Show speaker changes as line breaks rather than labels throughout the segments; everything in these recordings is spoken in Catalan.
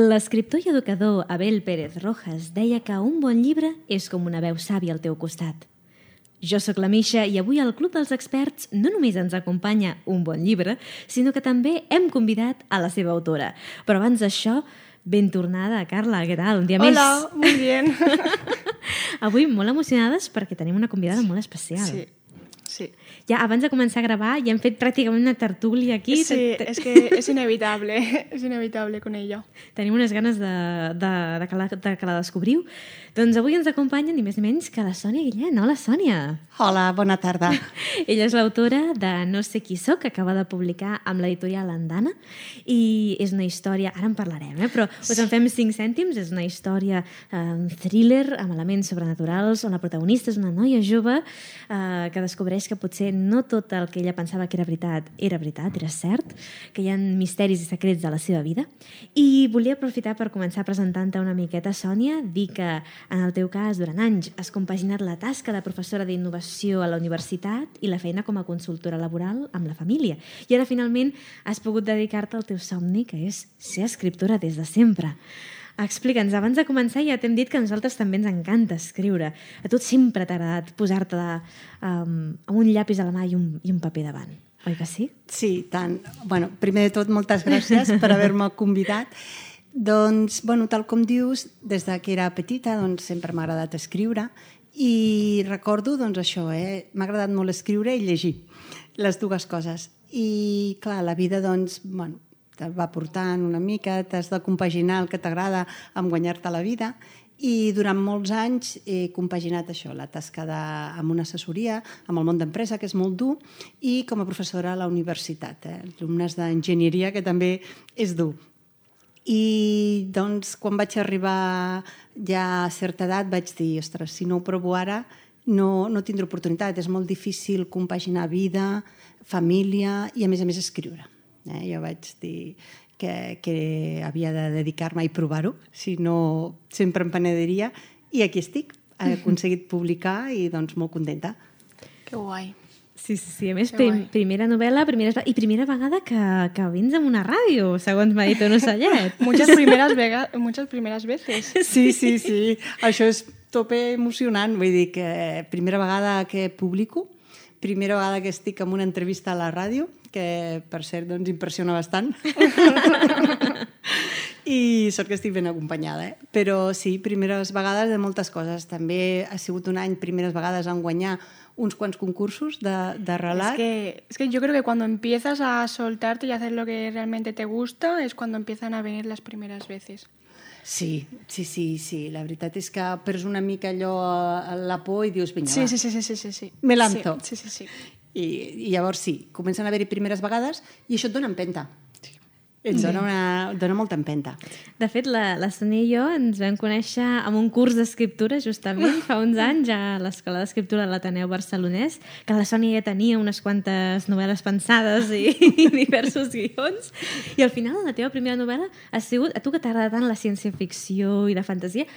L'escriptor i educador Abel Pérez Rojas deia que un bon llibre és com una veu sàvia al teu costat. Jo sóc la Misha i avui al Club dels Experts no només ens acompanya un bon llibre, sinó que també hem convidat a la seva autora. Però abans d'això, ben tornada, Carla, què tal? Un dia
Hola,
més.
Hola, muy bien.
Avui molt emocionades perquè tenim una convidada molt especial.
Sí, sí.
Ja abans de començar a gravar ja hem fet pràcticament una tertúlia aquí.
Sí, es que es inevitable, es inevitable con ella.
Tenim unes ganes de, de, de, que la, de que la descobriu. Doncs avui ens acompanyen ni més ni menys que la Sònia Guillén. Hola, Sònia!
Hola, bona tarda.
Ella és l'autora de No sé qui sóc, que acaba de publicar amb l'editorial Andana, i és una història, ara en parlarem, eh? però us en fem cinc cèntims, és una història eh, thriller amb elements sobrenaturals, on la protagonista és una noia jove eh, que descobreix que potser no tot el que ella pensava que era veritat era veritat, era cert, que hi ha misteris i secrets de la seva vida. I volia aprofitar per començar presentant-te una miqueta, Sònia, dir que en el teu cas, durant anys, has compaginat la tasca de professora d'innovació a la universitat i la feina com a consultora laboral amb la família. I ara, finalment, has pogut dedicar-te al teu somni, que és ser escriptora des de sempre. Explica'ns, abans de començar ja t'hem dit que a nosaltres també ens encanta escriure. A tu sempre t'ha agradat posar-te um, amb un llapis a la mà i un, i un paper davant. Oi que sí?
Sí, tant. Bueno, primer de tot, moltes gràcies per haver-me convidat. Doncs, bueno, tal com dius, des de que era petita doncs, sempre m'ha agradat escriure i recordo doncs, això, eh? m'ha agradat molt escriure i llegir, les dues coses. I, clar, la vida, doncs, bueno, te va portant una mica, t'has de compaginar el que t'agrada amb guanyar-te la vida i durant molts anys he compaginat això, la tasca de, amb una assessoria, amb el món d'empresa, que és molt dur, i com a professora a la universitat, eh? alumnes d'enginyeria, que també és dur. I doncs quan vaig arribar ja a certa edat vaig dir, ostres, si no ho provo ara no, no tindré oportunitat, és molt difícil compaginar vida, família i a més a més escriure. Eh? Jo vaig dir que, que havia de dedicar-me i provar-ho, si no sempre em penediria i aquí estic, he aconseguit publicar i doncs molt contenta.
Qué guay.
Sí, sí, sí. A més,
Que
prim,
guai.
primera novel·la primera, i primera vegada que, que vins en una ràdio, segons m'ha dit un ocellet.
Muchas primeras, vega, muchas primeras veces.
Sí, sí, sí. Això és tope emocionant. Vull dir que primera vegada que publico, primera vegada que estic en una entrevista a la ràdio, que per cert doncs impressiona bastant. I sort que estic ben acompanyada, eh? Però sí, primeres vegades de moltes coses. També ha sigut un any, primeres vegades, en guanyar uns quants concursos de, de
Es
relat.
que, es que yo creo que cuando empiezas a soltarte y hacer lo que realmente te gusta es cuando empiezan a venir las primeras veces.
Sí, sí, sí, sí. La veritat és que perds una mica allò a la por i dius, vinga,
Sí,
va,
sí, sí, sí, sí, sí, sí.
Me lanzo.
Sí, sí, sí. sí.
I, I llavors sí, comencen a haver-hi primeres vegades i això et dona empenta. Et dona, una, dona molta empenta.
De fet, la, la Sònia i jo ens vam conèixer amb un curs d'escriptura justament fa uns anys a l'Escola d'Escriptura de l'Ateneu Barcelonès, que la Sònia ja tenia unes quantes novel·les pensades i, i diversos guions. I al final, la teva primera novel·la ha sigut, a tu que t'agrada tant la ciència-ficció i la fantasia,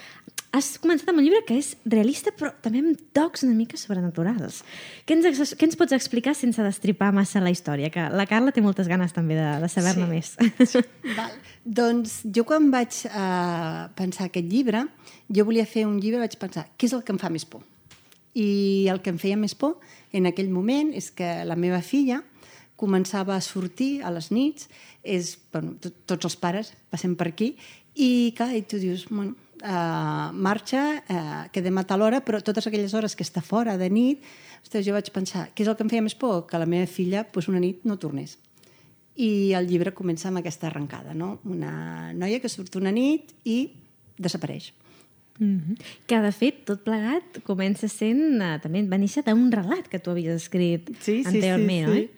has començat amb un llibre que és realista però també amb tocs una mica sobrenaturals. Què ens, què ens pots explicar sense destripar massa la història? Que la Carla té moltes ganes també de, de saber-ne
Sí.
més.
Val. Doncs jo quan vaig uh, pensar aquest llibre, jo volia fer un llibre, vaig pensar, què és el que em fa més por? I el que em feia més por en aquell moment és que la meva filla començava a sortir a les nits, és, bueno, to- tots els pares passem per aquí, i clar, i tu dius, bueno, uh, marxa, uh, quedem a tal hora, però totes aquelles hores que està fora de nit, ostres, jo vaig pensar, què és el que em feia més por? Que la meva filla pues, una nit no tornés. I el llibre comença amb aquesta arrencada, no? Una noia que surt una nit i desapareix.
Mm -hmm. Que, de fet, tot plegat comença sent... Uh, també va néixer d'un relat que tu havies escrit anteriorment, oi?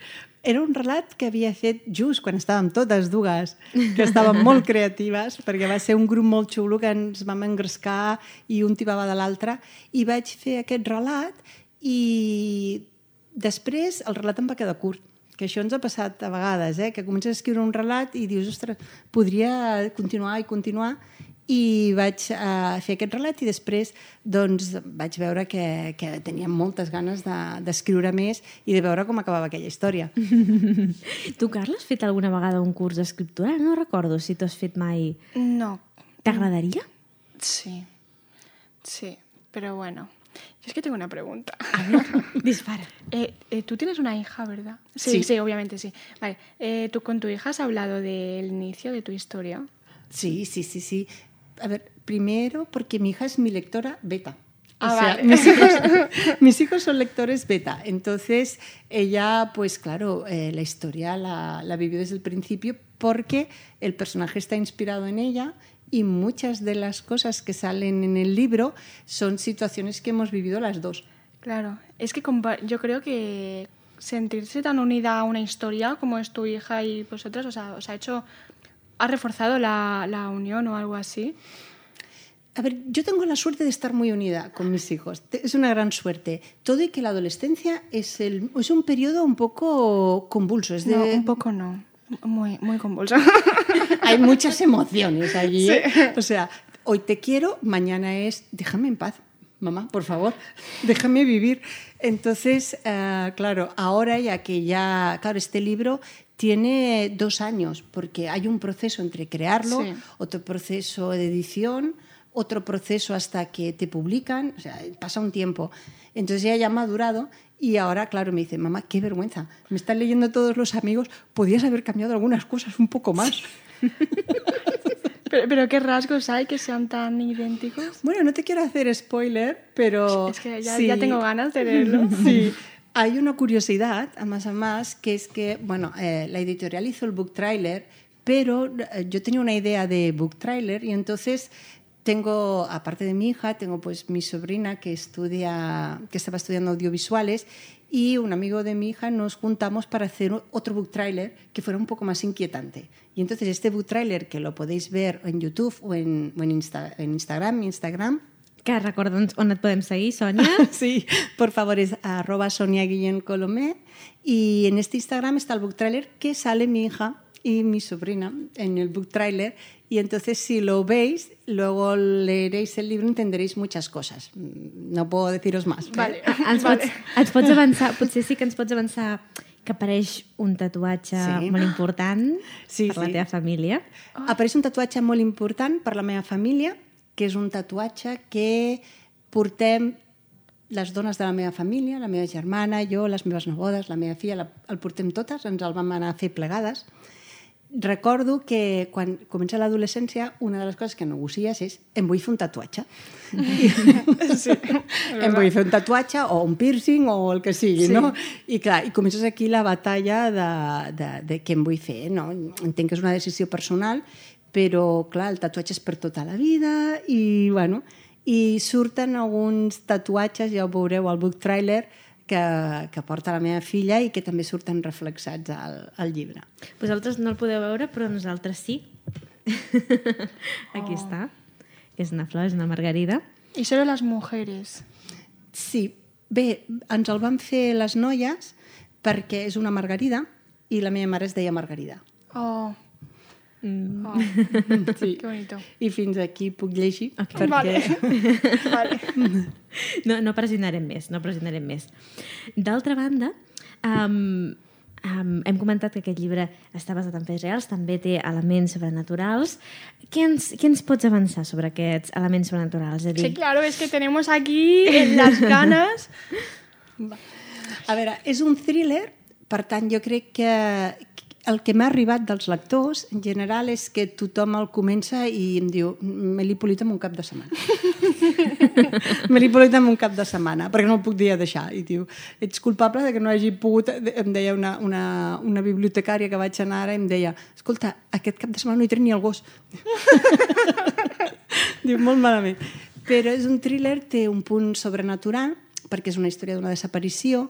Era un relat que havia fet just quan estàvem totes dues, que estàvem molt creatives, perquè va ser un grup molt xulo que ens vam engrescar i un tibava de l'altre, i vaig fer aquest relat i després el relat em va quedar curt que això ens ha passat a vegades, eh? que comences a escriure un relat i dius, ostres, podria continuar i continuar, i vaig uh, fer aquest relat i després doncs, vaig veure que, que tenia moltes ganes d'escriure de, més i de veure com acabava aquella història.
tu, Carla, has fet alguna vegada un curs d'escriptura? No recordo si t'ho has fet mai.
No.
T'agradaria?
Sí. Sí, pero bueno. Yo es que tengo una pregunta.
A ver, dispara.
Eh, eh, tú tienes una hija, ¿verdad? Sí, sí, sí obviamente sí. Vale. Eh, ¿Tú con tu hija has hablado del inicio de tu historia?
Sí, sí, sí, sí. A ver, primero porque mi hija es mi lectora beta.
Ah,
o sea,
vale.
mis, hijos, mis, hijos, son lectores beta. Entonces, ella, pues claro, eh, la historia la, la, vivió desde el principio porque el personaje está inspirado en ella y muchas de las cosas que salen en el libro son situaciones que hemos vivido las dos.
Claro, es que yo creo que sentirse tan unida a una historia como es tu hija y vosotras, o sea, os ha hecho ha reforzado la, la, unión o algo así?
A ver, yo tengo la suerte de estar muy unida con mis hijos. Es una gran suerte. Todo y que la adolescencia es, el, es un periodo un poco convulso. Es de...
No, un poco no. Muy, muy convulso.
Hay muchas emociones allí. Sí. ¿eh? O sea, hoy te quiero, mañana es déjame en paz, mamá, por favor, déjame vivir. Entonces, uh, claro, ahora ya que ya, claro, este libro tiene dos años, porque hay un proceso entre crearlo, sí. otro proceso de edición, otro proceso hasta que te publican, o sea, pasa un tiempo. Entonces ya ha madurado y ahora, claro, me dice, mamá, qué vergüenza, me están leyendo todos los amigos, podías haber cambiado algunas cosas un poco más.
pero, pero, qué rasgos hay que sean tan idénticos.
Bueno, no te quiero hacer spoiler, pero...
Es que ya, sí. ya tengo ganas de leerlo.
sí. Hay una curiosidad, a más a más, que es que, bueno, eh, la editorial hizo el book trailer, pero eh, yo tenía una idea de book trailer y entonces tengo, aparte de mi hija, tengo pues mi sobrina que estudia, que estaba estudiando audiovisuales y un amigo de mi hija nos juntamos para hacer otro book trailer que fuera un poco más inquietante. Y entonces este book trailer que lo podéis ver en YouTube o en, o en, Insta, en Instagram, Instagram
que recorda'ns on et podem seguir, Sonia.
sí, por favor, es arroba Sonia Guillén Colomé. Y en este Instagram está el book trailer que sale mi hija y mi sobrina en el book trailer. Y entonces, si lo veis, luego leeréis el libro entenderéis muchas cosas. No puedo deciros más.
Vale.
Ens,
vale.
pots, ens pots avançar, potser sí que ens pots avançar que apareix un tatuatge
Sí.
molt important
Sí,
per la
sí.
teva família.
Apareix un tatuatge molt important per la meva família, que és un tatuatge que portem les dones de la meva família, la meva germana, jo, les meves nebodes, la meva filla, la, el portem totes, ens el vam anar a fer plegades. Recordo que quan comença l'adolescència, una de les coses que negocies és em vull fer un tatuatge.
Sí,
em vull fer un tatuatge o un piercing o el que sigui,
Sí.
no? I clar, i comences aquí la batalla de, de, de què em vull fer, no? Entenc que és una decisió personal, però clar, el tatuatge és per tota la vida i, bueno, i surten alguns tatuatges, ja ho veureu al book trailer, que, que porta la meva filla i que també surten reflexats al, al llibre.
Vosaltres no el podeu veure, però nosaltres sí. Aquí està. És una flor, és una margarida.
Y solo las mujeres.
Sí, bé, ens el van fer les noies perquè és una margarida i la meva mare es deia Margarida.
Oh,
Mm.
oh,
Sí.
qué bonito.
I fins aquí puc llegir
Ok.
perquè...
Vale. vale.
No, no pressionarem més, no pressionarem més. D'altra banda, um, um, hem comentat que aquest llibre està basat en fets reals, també té elements sobrenaturals. Què ens, què ens pots avançar sobre aquests elements sobrenaturals? És a dir,
Sí, claro, es que tenemos aquí en las ganas.
A veure, és un thriller, per tant, jo crec que el que m'ha arribat dels lectors, en general, és que tothom el comença i em diu me l'he polit en un cap de setmana. me l'he polit en un cap de setmana, perquè no el puc dir a deixar. I diu, ets culpable de que no hagi pogut... Em deia una, una, una bibliotecària que vaig anar ara, em deia, escolta, aquest cap de setmana no hi tret ni el gos. Diu, molt malament. Però és un thriller, té un punt sobrenatural, perquè és una història d'una desaparició,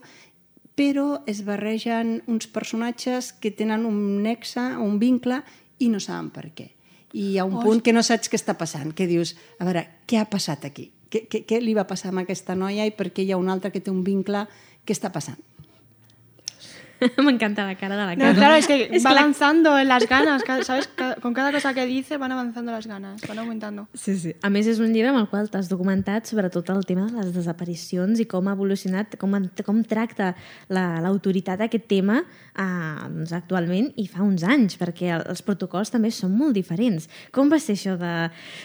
però es barregen uns personatges que tenen un nexe o un vincle i no saben per què. I hi ha un punt que no saps què està passant, que dius, a veure, què ha passat aquí? Què, què, què li va passar a aquesta noia i per què hi ha un altre que té un vincle? Què està passant?
M'encanta la cara de la
No,
cara.
claro, es que
Es
va
que la-
avanzando en las ganas, ¿sabes? Con cada cosa que dice van avanzando las ganas, van aumentando.
Sí, sí. A més, és un llibre amb el qual t'has documentat sobre tot el tema de les desaparicions i com ha evolucionat, com, com tracta la- l'autoritat la, aquest tema eh, doncs, actualment i fa uns anys, perquè el- els protocols també són molt diferents. Com va ser això de...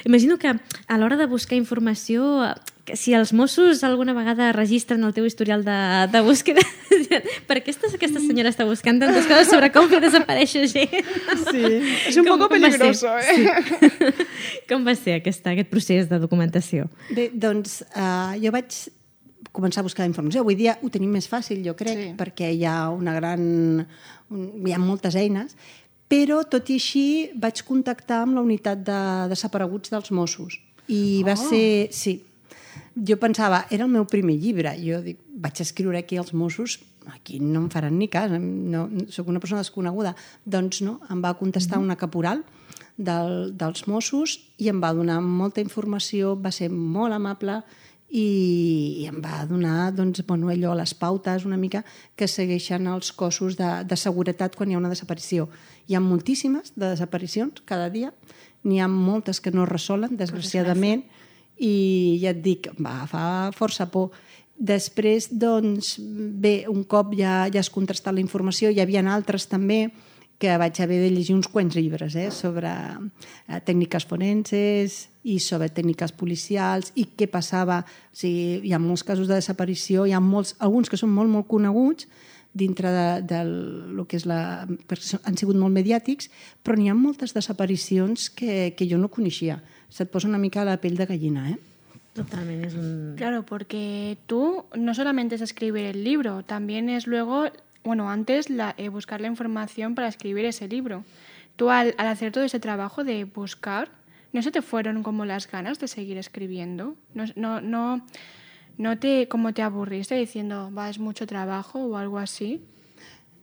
Imagino que a l'hora de buscar informació, que si els Mossos alguna vegada registren el teu historial de, de búsqueda, per què aquesta, aquesta senyora està buscant tantes coses sobre com fer desaparèixer gent?
Sí. Es un poco
va ser?
peligroso, ¿eh?
Sí. Com va ser aquesta, aquest procés de documentació?
Bé, doncs uh, jo vaig començar a buscar informació. Avui dia ho tenim més fàcil, jo crec,
Sí.
perquè hi ha una gran... Un, hi ha moltes eines, però tot i així vaig contactar amb la unitat de desapareguts dels Mossos. I va
Oh.
ser... Sí. Jo pensava, era el meu primer llibre. Jo dic, vaig escriure aquí als Mossos, aquí no em faran ni cas, no, sóc una persona desconeguda. Doncs no, em va contestar una caporal del, dels Mossos i em va donar molta informació, va ser molt amable i, i em va donar doncs, bueno, allò, les pautes una mica que segueixen els cossos de, de seguretat quan hi ha una desaparició. Hi ha moltíssimes de desaparicions cada dia, n'hi ha moltes que no es resolen, desgraciadament, i ja et dic, va, fa força por. Després, doncs, bé, un cop ja, ja has contrastat la informació, hi havia altres també que vaig haver de llegir uns quants llibres eh, sobre eh, tècniques forenses i sobre tècniques policials i què passava. O sigui, hi ha molts casos de desaparició, hi ha molts, alguns que són molt, molt coneguts dintre de, de lo que és la... han sigut molt mediàtics, però n'hi ha moltes desaparicions que, que jo no coneixia. Se't posa una mica la pell de gallina, eh?
Totalment, és un...
Claro, porque tú no solamente es escribir el libro, también es luego, bueno, antes la, eh, buscar la información para escribir ese libro. Tú al, al hacer todo ese trabajo de buscar, ¿no se te fueron como las ganas de seguir escribiendo? No, no, no, no te, como te aburriste diciendo, va, es mucho trabajo o algo así.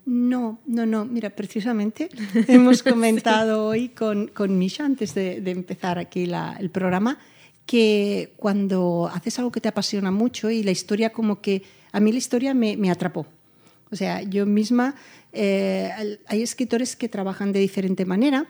No, no, no. Mira, precisamente hemos comentado hoy con, con Misha, antes de, de empezar aquí la- el programa, que cuando haces algo que te apasiona mucho y la historia como que... A mí la historia me, me atrapó. O sea, yo misma... eh, hay escritores que trabajan de diferente manera.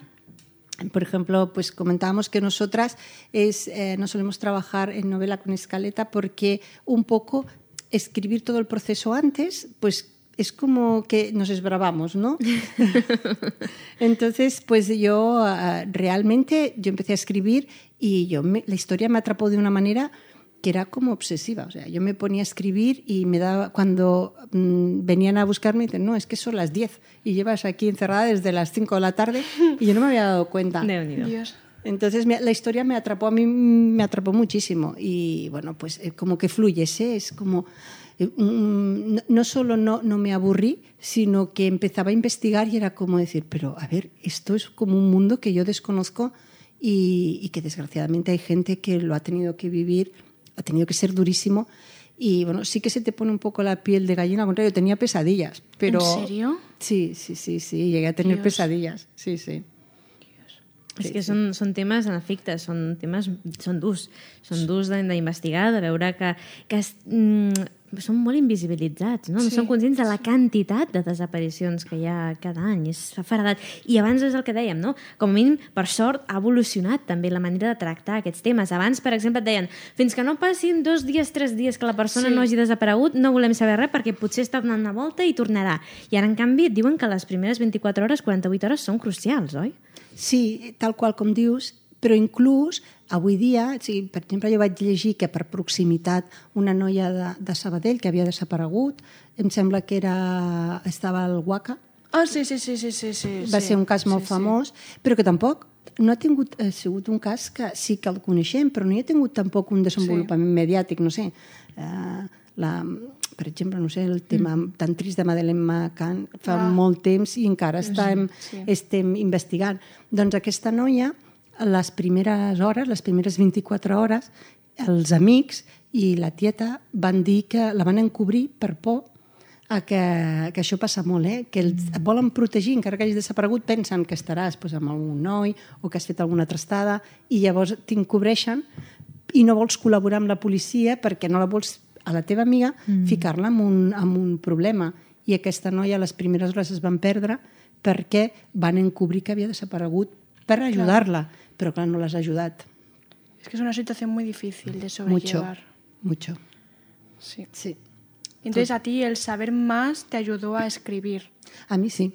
Por ejemplo, pues comentábamos que nosotras es, eh, no solemos trabajar en novela con escaleta porque un poco escribir todo el proceso antes, pues es como que nos esbravamos, ¿no? Entonces, pues yo ah, realmente yo empecé a escribir y yo me- la historia me atrapó de una manera que era como obsesiva. O sea, yo me ponía a escribir y me daba, cuando mm, venían a buscarme, dicen, no, es que son las 10 y llevas aquí encerrada desde las 5 de la tarde y yo no me había dado cuenta.
Dios.
Entonces me- la historia me atrapó, a mí me atrapó muchísimo y bueno, pues eh, como que fluyese, es como... eh, no, no solo no, no me aburrí, sino que empezaba a investigar y era como decir, pero a ver, esto es como un mundo que yo desconozco y, y que desgraciadamente hay gente que lo ha tenido que vivir, ha tenido que ser durísimo y bueno, sí que se te pone un poco la piel de gallina, al contrario, tenía pesadillas, pero...
¿En serio?
Sí, sí, sí, sí, llegué a tener
Dios.
pesadillas, sí, sí.
És que són, són temes, en efecte, són temes són durs. Són durs d'investigar, de veure que, que es, mm, són molt invisibilitzats, no? no
Sí,
són conscients de la quantitat de desaparicions que hi ha cada any. És faradat. I abans és el que dèiem, no? Com a mínim, per sort, ha evolucionat també la manera de tractar aquests temes. Abans, per exemple, et deien fins que no passin dos dies, tres dies que la persona
Sí.
no hagi desaparegut, no volem saber res perquè potser està donant una volta i tornarà. I ara, en canvi, diuen que les primeres 24 hores, 48 hores són crucials, oi?
Sí, tal qual com dius, però inclús avui dia, o sigui, per exemple, jo vaig llegir que per proximitat una noia de, de Sabadell que havia desaparegut, em sembla que era, estava al Waka,
Ah, sí, sí, sí, sí, sí, sí.
va
sí.
ser un cas molt
Sí, sí.
famós, però que tampoc no ha tingut, ha sigut un cas que sí que el coneixem, però no hi ha tingut tampoc un desenvolupament mediàtic, no sé. Uh, la, per exemple, no sé, el tema mm. tan trist de Madeleine McCann fa
Ah.
molt temps i encara estem,
sí.
estem investigant. Doncs aquesta noia, les primeres hores, les primeres 24 hores, els amics i la tieta van dir que la van encobrir per por a que, que això passa molt, eh? que els et volen protegir, encara que hagis desaparegut, pensen que estaràs pues, amb algun noi o que has fet alguna trastada i llavors t'encobreixen i no vols col·laborar amb la policia perquè no la vols a la teva amiga mm. ficar-la en, un, en un problema i aquesta noia a les primeres hores es van perdre perquè van encobrir que havia desaparegut per ajudar-la, però clar, no l'has ajudat.
Es que es una situación muy difícil de
Mucho,
sobrellevar.
mucho.
Sí.
Sí.
Entonces a ti el saber más te ayudó a escribir.
A mí sí.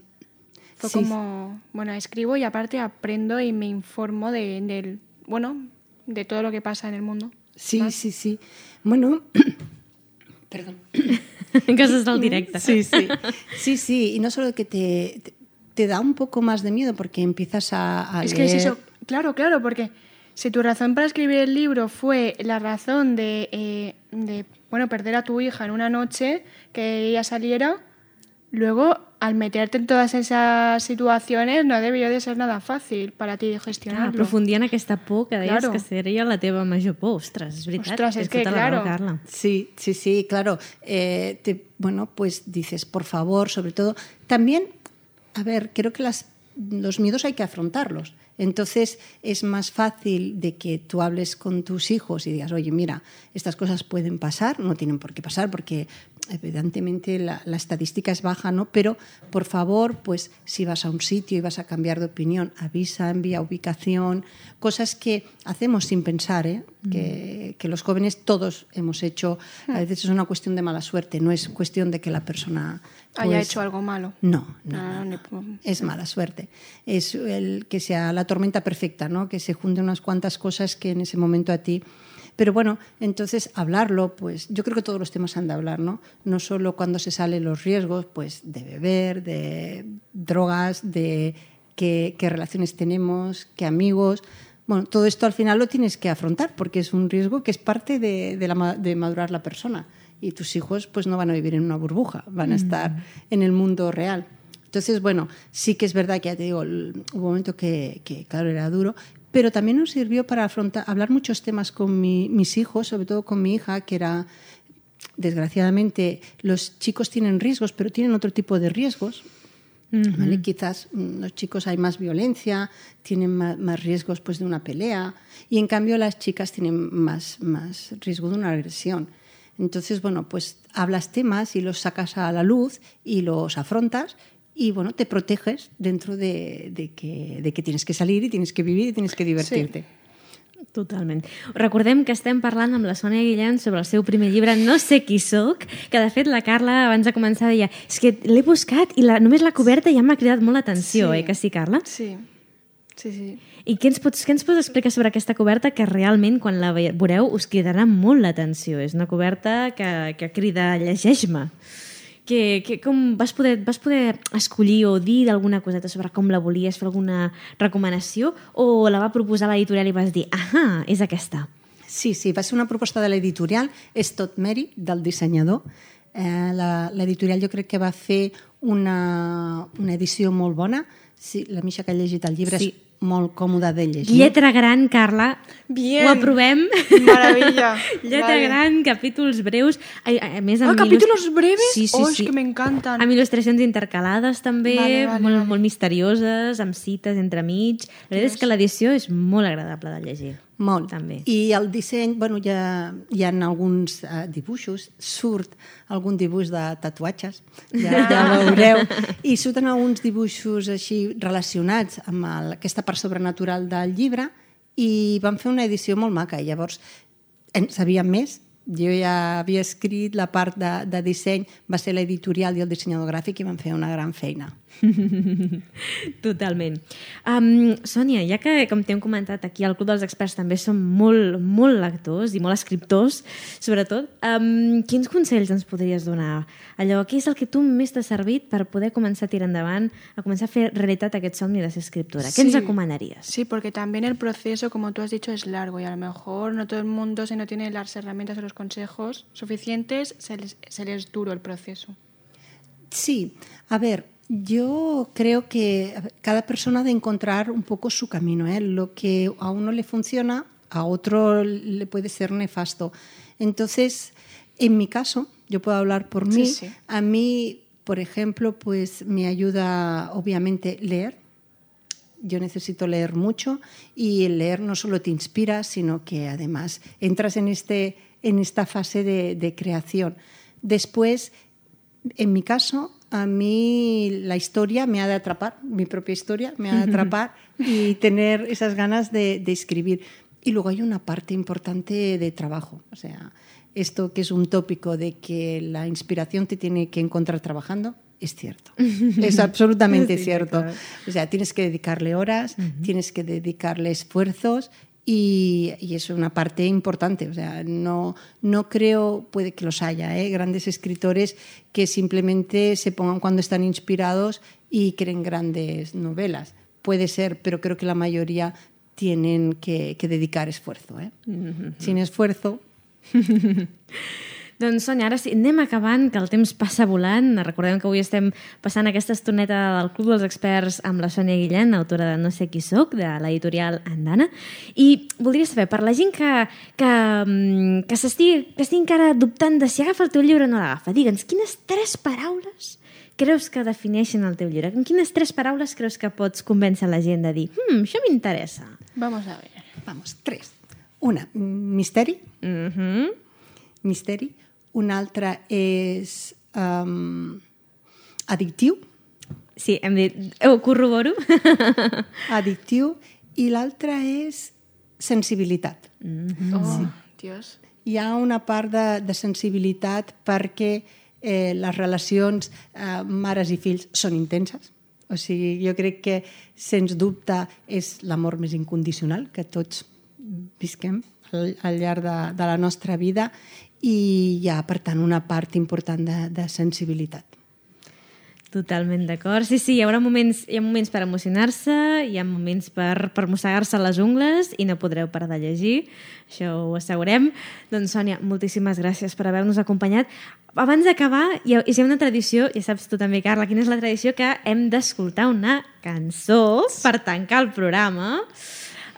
Fue
Sí,
como, bueno, escribo y aparte aprendo y me informo de, del, bueno, de todo lo que pasa en el mundo.
Sí, sí, sí. Bueno, perdón.
Coses del directe.
Sí, sí. Sí, sí. Y no solo que te, te, te da un poco más de miedo porque empiezas a, a
Es que es
leer-
eso, claro, claro, porque si tu razón para escribir el libro fue la razón de, eh, de, bueno, perder a tu hija en una noche, que ella saliera, luego al meterte en todas esas situaciones no debió de ser nada fácil para ti de gestionarlo.
aprofundir en aquesta por que deies
Claro.
que seria la teva major por. Ostres, és veritat.
Ostres, és
tens
que,
tota la raó,
claro.
Carla.
Sí, sí, sí, claro. Eh, te- bueno, pues dices, por favor, sobre todo. También, a ver, creo que las, los miedos hay que afrontarlos. Entonces es más fácil de que tú hables con tus hijos y digas, oye, mira, estas cosas pueden pasar, no tienen por qué pasar porque evidentemente la, la estadística es baja, ¿no? Pero por favor, pues si vas a un sitio y vas a cambiar de opinión, avisa, envía ubicación, cosas que hacemos sin pensar, ¿eh? que, que los jóvenes todos hemos hecho. A veces es una cuestión de mala suerte, no es cuestión de que la persona
haya
pues,
hecho algo malo.
No, no,
No,
no, no. es mala suerte. Es el que sea la tormenta perfecta, ¿no? Que se junten unas cuantas cosas que en ese momento a ti. Pero bueno, entonces hablarlo, pues yo creo que todos los temas han de hablar, ¿no? No solo cuando se salen los riesgos, pues de beber, de drogas, de qué, qué relaciones tenemos, qué amigos. Bueno, todo esto al final lo tienes que afrontar porque es un riesgo que es parte de, de la de madurar la persona. Y tus hijos pues no van a vivir en una burbuja, van a estar en el mundo real. Entonces, bueno, sí que es verdad que ya te digo, hubo un momento que, que, claro, era duro, pero también nos sirvió para afrontar, hablar muchos temas con mi- mis hijos, sobre todo con mi hija, que era, desgraciadamente, los chicos tienen riesgos, pero tienen otro tipo de riesgos. ¿vale? Quizás mm, los chicos hay más violencia, tienen más, más riesgos pues, de una pelea, y en cambio las chicas tienen más, más riesgo de una agresión. Entonces, bueno, pues hablas temas y los sacas a la luz y los afrontas y, bueno, te proteges dentro de, de que, de que tienes que salir y tienes que vivir y tienes que divertirte.
Totalment. Recordem que estem parlant amb la Sònia Guillén sobre el seu primer llibre No sé qui sóc, que de fet la Carla abans de començar deia és que l'he buscat i la, només la coberta ja m'ha cridat molt l'atenció,
Sí.
eh, que sí, Carla?
Sí, sí, sí.
I què ens, pots, què ens pots explicar sobre aquesta coberta que realment, quan la ve- veureu, us cridarà molt l'atenció? És una coberta que, que crida llegeix-me. Que, que, com vas poder, vas poder escollir o dir d'alguna coseta sobre com la volies, fer alguna recomanació, o la va proposar l'editorial i vas dir, ahà, és aquesta.
Sí, sí, va ser una proposta de l'editorial, és tot mèrit del dissenyador. Eh, L'editorial jo crec que va fer una, una edició molt bona. Sí, la Misha que ha llegit el llibre
Sí.
és molt còmode de llegir.
Lletra gran, Carla.
Bien.
Ho aprovem.
Maravilla.
Lletra
Vale.
gran, capítols breus. A, a més,
Ah,
amb
capítulos
il·lus-
breves?
Sí, sí,
Oh, és
sí.
que m'encanten.
Amb il·lustracions intercalades també,
Vale, vale,
molt,
vale.
molt misterioses, amb cites entremig. La veritat és que l'edició és molt agradable de llegir.
Molt.
També.
I el disseny, bueno, hi ha, hi ha alguns uh, dibuixos, surt algun dibuix de tatuatges, ja, ja veureu, i surten alguns dibuixos així relacionats amb el, aquesta part sobrenatural del llibre i van fer una edició molt maca i llavors en sabíem més jo ja havia escrit la part de, de disseny, va ser l'editorial i el dissenyador gràfic i van fer una gran feina.
Totalment. Um, Sònia, ja que, com t'hem comentat aquí, al Club dels Experts també som molt, molt lectors i molt escriptors, sobretot, um, quins consells ens podries donar? Allò, què és el que tu més t'ha servit per poder començar a tirar endavant, a començar a fer realitat aquest somni de ser escriptora? Què ens
Sí.
recomanaries?
Sí, porque también el proceso, como tú has dicho, es largo y a lo mejor no todo el mundo, si no tiene las herramientas o los consejos suficientes, se les, se les es duro el proceso.
Sí, a ver, yo creo que cada persona ha de encontrar un poco su camino. ¿eh? Lo que a uno le funciona, a otro le puede ser nefasto. Entonces, en mi caso, yo puedo hablar por
Sí,
mí.
sí.
A mí, por ejemplo, pues me ayuda obviamente leer. Yo necesito leer mucho y el leer no solo te inspira, sino que además entras en, este, en esta fase de, de creación. Después, en mi caso, a mí la historia me ha de atrapar, mi propia historia me ha de atrapar y tener esas ganas de, de escribir. Y luego hay una parte importante de trabajo, o sea, esto que es un tópico de que la inspiración te tiene que encontrar trabajando, es cierto. Es absolutamente
Sí,
cierto.
claro.
O sea, tienes que dedicarle horas, tienes que dedicarle esfuerzos y, y es una parte importante. O sea, no, no creo, puede que los haya, ¿eh? grandes escritores que simplemente se pongan cuando están inspirados y creen grandes novelas. Puede ser, pero creo que la mayoría tienen que, que dedicar esfuerzo. ¿eh? Sin esfuerzo,
Doncs, Sònia, ara sí, anem acabant, que el temps passa volant. Recordem que avui estem passant aquesta estoneta del Club dels Experts amb la Sònia Guillén, autora de No sé qui sóc, de l'editorial Andana. I voldria saber, per la gent que, que, mm, que s'estigui que estigui encara dubtant de si agafa el teu llibre o no l'agafa, digue'ns, quines tres paraules creus que defineixen el teu llibre? En quines tres paraules creus que pots convèncer la gent de dir hmm, això m'interessa?
Vamos a ver.
vamos, tres. Una, misteri,
Mm -hmm.
misteri. Una altra és um, addictiu,
Sí, hem dit... Ho corroboro.
addictiu, i l'altra és sensibilitat.
Oh, Dios.
Hi ha una part de, de sensibilitat perquè eh, les relacions eh, mares i fills són intenses. O sigui, jo crec que, sens dubte, és l'amor més incondicional que tots visquem al, al llarg de, de la nostra vida i hi ha, per tant, una part important de, de sensibilitat.
Totalment d'acord. Sí, sí, hi haurà moments, hi ha moments per emocionar-se, hi ha moments per, per mossegar-se les ungles i no podreu parar de llegir, això ho assegurem. Doncs, Sònia, moltíssimes gràcies per haver-nos acompanyat. Abans d'acabar, hi, ha, hi ha una tradició, ja saps tu també, Carla, quina és la tradició que hem d'escoltar una cançó per tancar el programa.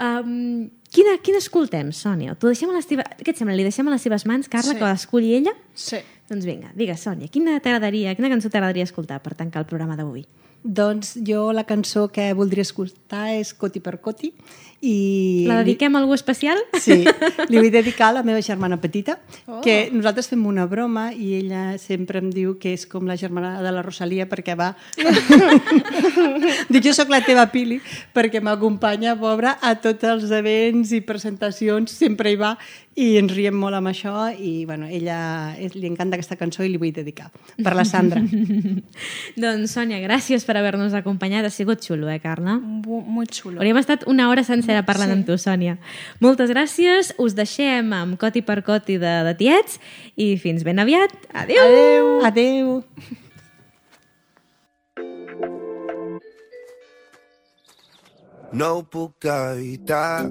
Um, quina, quina escoltem, Sònia? T'ho deixem a les teves... Què et sembla? Li deixem a les seves mans, Carla,
Sí.
que l'esculli ella?
Sí.
Doncs vinga, digues, Sònia, quina t'agradaria, quina cançó t'agradaria escoltar per tancar el programa d'avui?
Doncs jo la cançó que voldria escoltar és Coti per Coti i...
La dediquem a algú especial?
Sí, li vull dedicar a la meva germana petita,
Oh.
oh. que nosaltres fem una broma i ella sempre em diu que és com la germana de la Rosalia perquè va... Dic, jo sóc la teva Pili perquè m'acompanya, pobra, a tots els events i presentacions, sempre hi va i ens riem molt amb això i, bueno, ella és, li encanta aquesta cançó i li vull dedicar. Per la Sandra.
doncs, Sònia, gràcies per haver-nos acompanyat. Ha sigut xulo, eh, Carla?
Muy chulo.
Hauríem estat una hora sencera parlant sí. amb tu, Sònia. Moltes gràcies. Us deixem amb Coti per Coti de, de Tiets i fins ben aviat. Adéu!
Adeu! Adeu!
No ho puc evitar,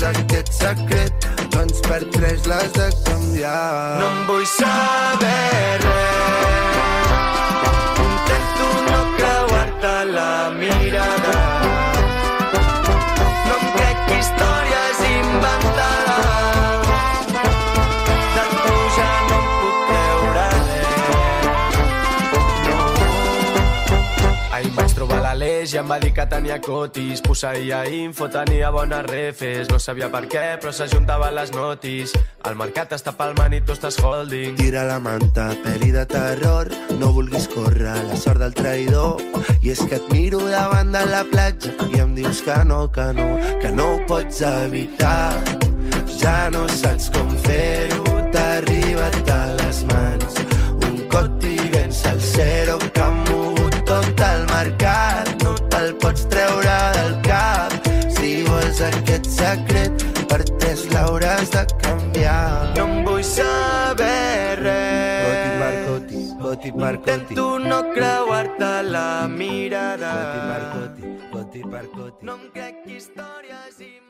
Vols aquest secret, doncs per tres l'has de canviar. No em vull saber res.
l'Aleix i em va dir que tenia cotis. Posseïa info, tenia bones refes. No sabia per què, però s'ajuntaven les notis. El mercat està palmant i tu estàs holding.
Tira la manta, pel·li de terror, no vulguis córrer la sort del traïdor. I és que et miro davant de la platja i em dius que no, que no, que no ho pots evitar. Ja no saps com fer-ho, Intento no creuar-te la mirada. Coti Marcoti, Coti Marcoti. No em crec històries inventades.